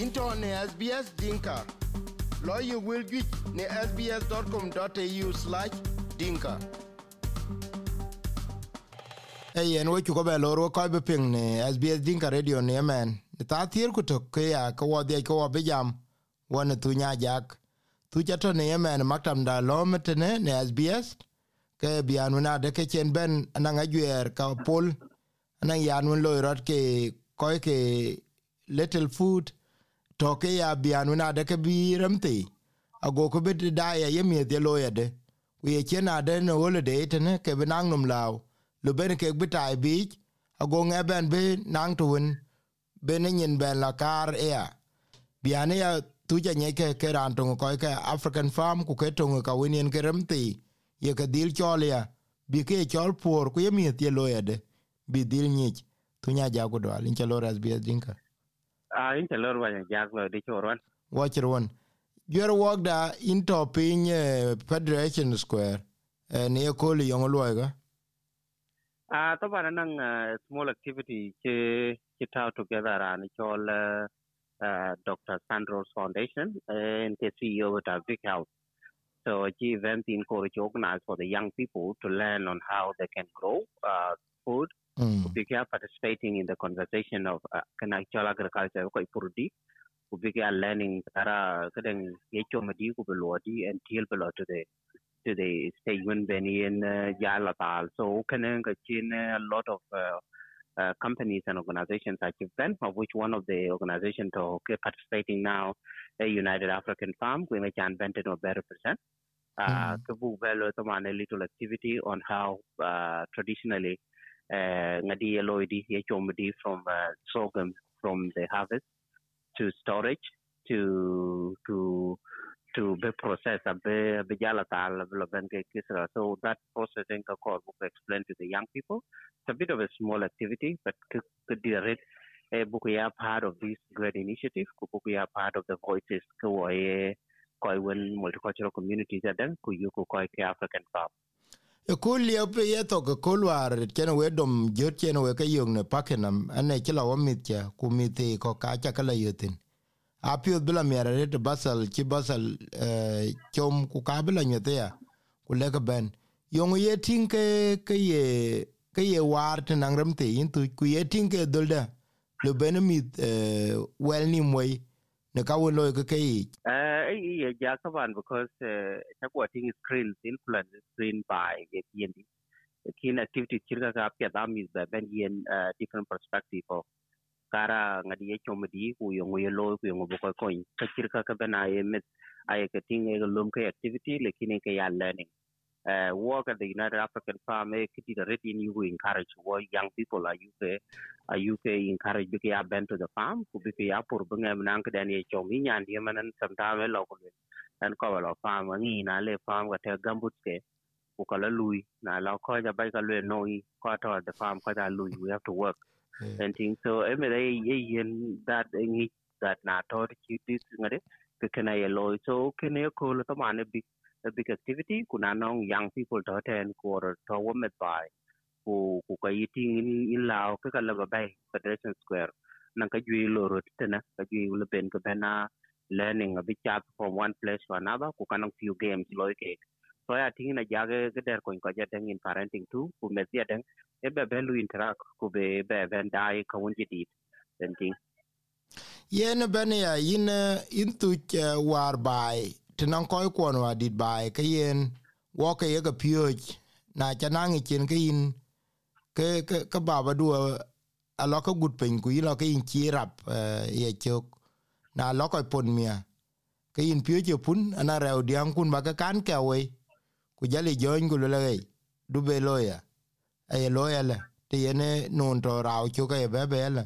into ne SBS Dinka. Lawyer will get ne sbs.com.au slash dinka. Hey, en wo chuko be loro ko be ping ne SBS Dinka Radio ne man. Ta thier ku to ke ya ko wo de ko wo be jam. Wona tu nya jak. Tu chato ne man maktam da lo metene ne SBS. Ke bianu na de ke chen ben na ngajwer ka pol. Anang yan won lo rot ke koy ke little food to ke ya bianu na de ke bi ramti ago ko bit da ya yemi de lo ya de. Ku ye chena de no le de te ne ke benang num lao. Lu ben ke bi bitai bi ago nge ben be nang tuun ne nyin ben la kar e ya. Biane ya tu ja ne ke ke ran to ko ke african farm ku ke to ka winien ke ramti ye ke dil cholia bi ke chol por ku yemi de lo ya de. Bi dil ni tu nya ja go do alin chalo ras bi dinka Ah, a in te lor wanya jak lo di choron watcher one your work da into pin federation eh, square ne ko li yong lo ga a to bana nang small activity che che tau together an chol uh, eh, eh, Dr. Sandros Foundation and the CEO of the Big House. So the event in Courage organized for the young people to learn on how they can grow uh, food. Mm. We are participating in the conversation of connectual agriculture ko ipurdi. We are learning tara kadang yecho madi ko belodi and tiel belo to the to the stage when beni in jala tal. So kanang kachin a lot of uh, uh, companies and organizations achieve then, of which one of the organizations to participating now, a United African Farm, we may can invented or better percent. Uh, mm. a little activity on how uh, traditionally uh, loidi yechomdi from uh, sorghum from the harvest to storage to to to be processed. Be be jala tal so that processing ka ko explain to the young people. It's a bit of a small activity but could be a book ya part of this great initiative. Ku book ya part of the voices ko ye multicultural communities ku yu ko ke african farm e ye pe ye to ke kul war chen we dom jot chen we ke yong ne pakenam ane chila wa mit cha ku mit ko ka cha kala yutin a bila miara re basal chi basal chom ku ka bila nyete ya ku le ke ben. Yong ye tin ke ke ye ke ye war te nang ram te yin tu ku ye tin ke dolda lu ben mit wel ni moy ne ka won loy ke ke eh eh ja ka because ta ko tin screen influence screen by ye yendi kin activity kirga ka pya da mi da ben yen different perspective of kara ngadi ye chomdi ku yo ngoy lo ku yo ngo ko ka kirka ka ben ay met aye ka tin e lom ke activity lekin ke ya learning uh, work at the United African Farm, eh, kiti the rate in you encourage what young people are you are you encourage big ya bent to the farm, ku big ya pur bunga manang dan ye chomi nyan dia manan sometime local and cover of farm ni na le farm wa te gambut ke ku kala lui na la ko ja bai ka le no i ko to the farm ko ja lui we have to work. Yeah. and things so every day ye that ngi that na to ki this ngade ke kana ye lo so kene ko lo to mane big a big activity, kuna nong young people to attend quarter to women by, ku ku ka eating in in lao ka ka laba bay, federation square. Nan ka jui lo ro tena ka jui lo ben ka bena learning a bit chat from one place to another, ku kanang few games lo ke. So, ya ting na jage ga der ko ko jateng in parenting too ku me dia deng e be be lu interact, ku be be ben dai ka won jidit den ting. Yen ben ya, yin in tu war bai tinan koy kwon wa dit bai ke yen wo ke ye ga pyoj na chanang chen ke in ke ke ke baba du a lo ka gut pen ku lo ke in chi rap ye chok na lo ko pon mia ke in pyoj ye pun ana ra odiang kun ba ka kan ke we ku jali join ku le le du be loya ay loya le te yene non to raw chu ke be be le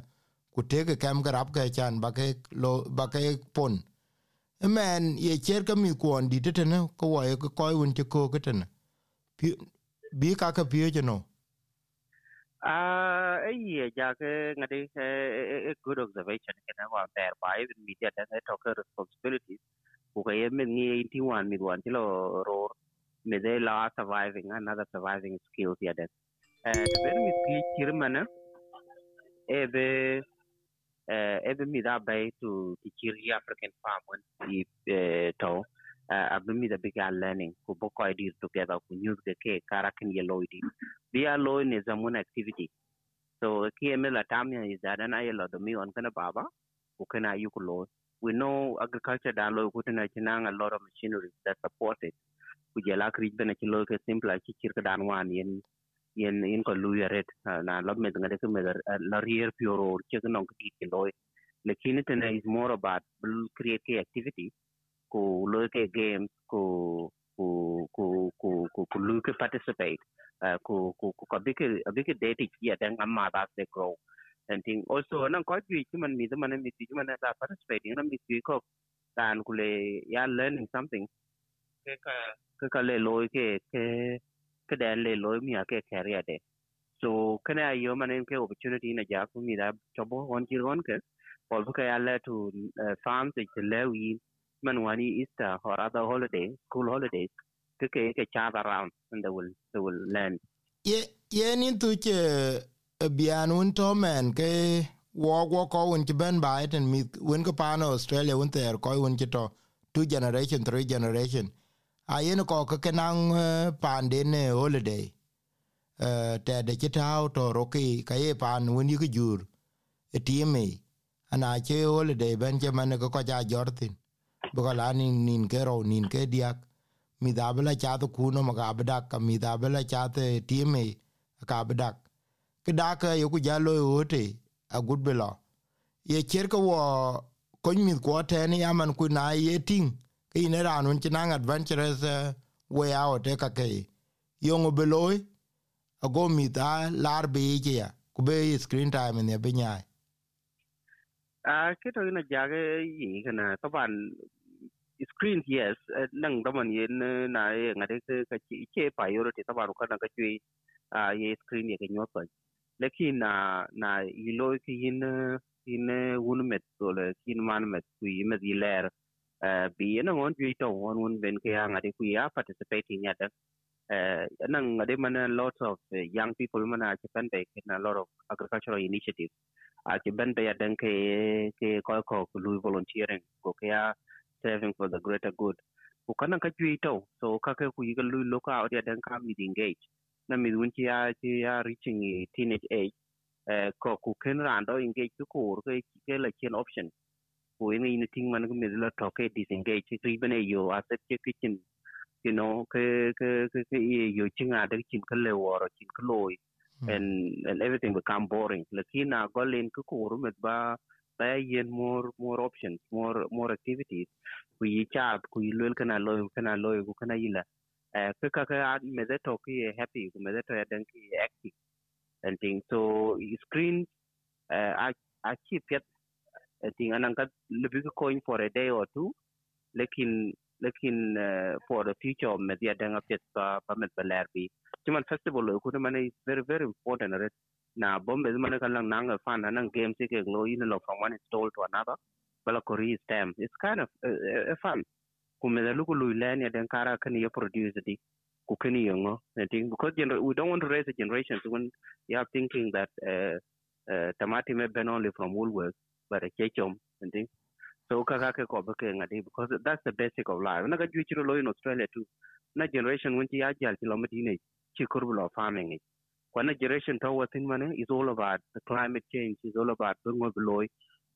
ku te ke kam garap ke chan ba ke lo ba ke pon man ye cher ka mi kwon di tete ne ko wa ye ko yun te ko ke tene bi ka ka pie je no? Ah, a eh ye ja ke ngade a e, e, e, good observation ke na wa ter bai in media da ne to responsibilities. Ku ka ye men ni ti wan, mi wan ti lo ro me de la surviving, another surviving skills ya da eh the very mi pi kirmana e be ebe Eh, ebimida bay eh, to teacher ya African farm if to abimida big learning ko boko ideas together ko news ke ke karakin yellow di. Biya low ne zamun activity. So kml atamya is that na yellow do mi on kana baba ko kana yuko we know agriculture dan low ko tana a lot of machinery that support it ku jela krij bena ci loy ke simple ci cir ka dan wan yen yen in ko lu yaret na lo me ngade ke me la rier pioro che no ki ki loy lakini tena is more about create activity ku loy ke games ku ku ku ku ku ku lu ke participate ku ku ku ka big big data ki ya dan amma ba se grow and thing. Also nan ko ji ki man mi da man mi ti man da participate nan mi ti ko dan ku le ya learning something ke ka ke ka le loy ke ke ke dan le loy mi ke career de. So kana uh, bian un to men ke wo wo ko un ti ben ten mi un ko pa australia un ter ko un ti to two generation three generation a yen ko ke nang pan ne holiday. Uh, te de ci tau to roki ka ye pan won yi jur. E tieme ana che holiday ben che man ko ja jortin bugala ni nin ke ro nin ke diak. Mi da bela cha to kuno ma ga bda ka mi da bela cha te tieme ka bda ke da ka yo ku ja lo ote a good bela ye cher ko wo ko mi ko te ni aman ku na ye ting ine ran un chinang adventurous uh, way out e ka ke yongo beloy ago mi da lar be je ya. Ku be screen time ne be nya a ke to ina jage yi kana taban screen yes eh, nang daman yen eh, na ye ngade ke ka chi che priority taban ko na ka chi a ye screen ye ke nyot lekin na na ilo ki yin yin wun met dole kin man met ku yi met yiler bi yana ngon ju to won won ben ke nga ade ku ya participating da. Uh, nang ade mana lot of uh, young people mana ben be a lot of agricultural initiatives. A Japan be adan ke ke ko ko lu volunteering ko ke ya serving for the greater good. Ko kana ka ju to so ka ke ku yiga lu loka out ya dan ka mi engage. Na mi wun ya ya reaching teenage age. Uh, ko ku ken rando engage ku ko ke la chen option ko ni ni ting man ko la to ke disengage ri bane yo asset ke kitchen you know ke ke ke ke yo chinga de chin ke le woro chin loy and and everything become boring. Lakini na golin ko ru met ba ba yen more more options more more activities. Ku yi chat ku yi lel kana loy kana loy ku kana yila eh ke ka ka me de to ki happy ku me de to ya ki active. And thing so screen uh, I I keep yet I think anang ka lebi ko coin for a day or two. Lekin lekin uh, for the future of media danga pet pa pa met baler bi cuman festival ko de mane very very important right? Na bombe mane kan lang nang fan nang game ke lo in from one install to another. Bala ko re stem it's kind of uh, uh, fun. Ku me lu ko lu len ya den kara kan ye produce di ku kan ye i think. Because gener- we don't want to raise a generation when you are thinking that uh, uh, tamati me ben only from woolworth bara a chechom i so kaka ke ko beke ngadi because that's the basic of life. Na ga ju chiro lo in australia too. Na generation when ya jal ti lo medine chi kurbulo farming it when a generation to what in money is all about the climate change is all about the ngo loy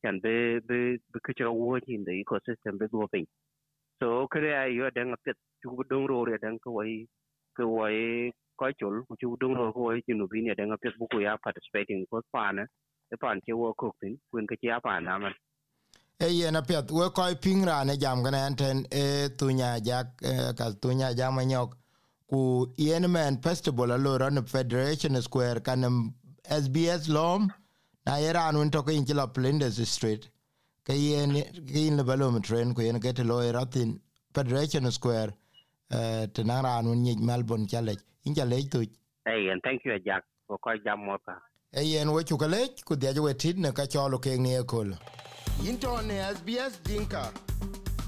can be be be kichiro wo in the ecosystem be go pin so kare ai yo den pet chu dong ro re dang ko wai ko wai ko chul chu dong ro ko wai jinu bi ne den pet bu ko ya participating ko pa na pan che wo ko tin kun ke ya pa na man e yen apiath we kɔc piŋ raan ejam kene en ten e thunya jak ka thunya jam manyok ku yen men festival alo ron federation square kanem sbs lom na ye raan wen toke inci lo flinders street. Ke yen ke yin lebe lom tren ku yen kete lo rathin federation square. Uh, tenang raan wen nyic melbourne calec in calec thuc hey and thank you jack. For ko jam mo eyen wechu cukelec ku dhiac we tit e ne ka cɔl kek ni ekol yin tɔ ne sbs dinka.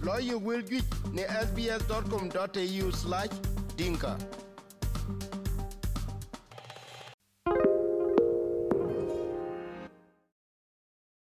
Lɔ ye wel juic ne sbs.com.au/dinka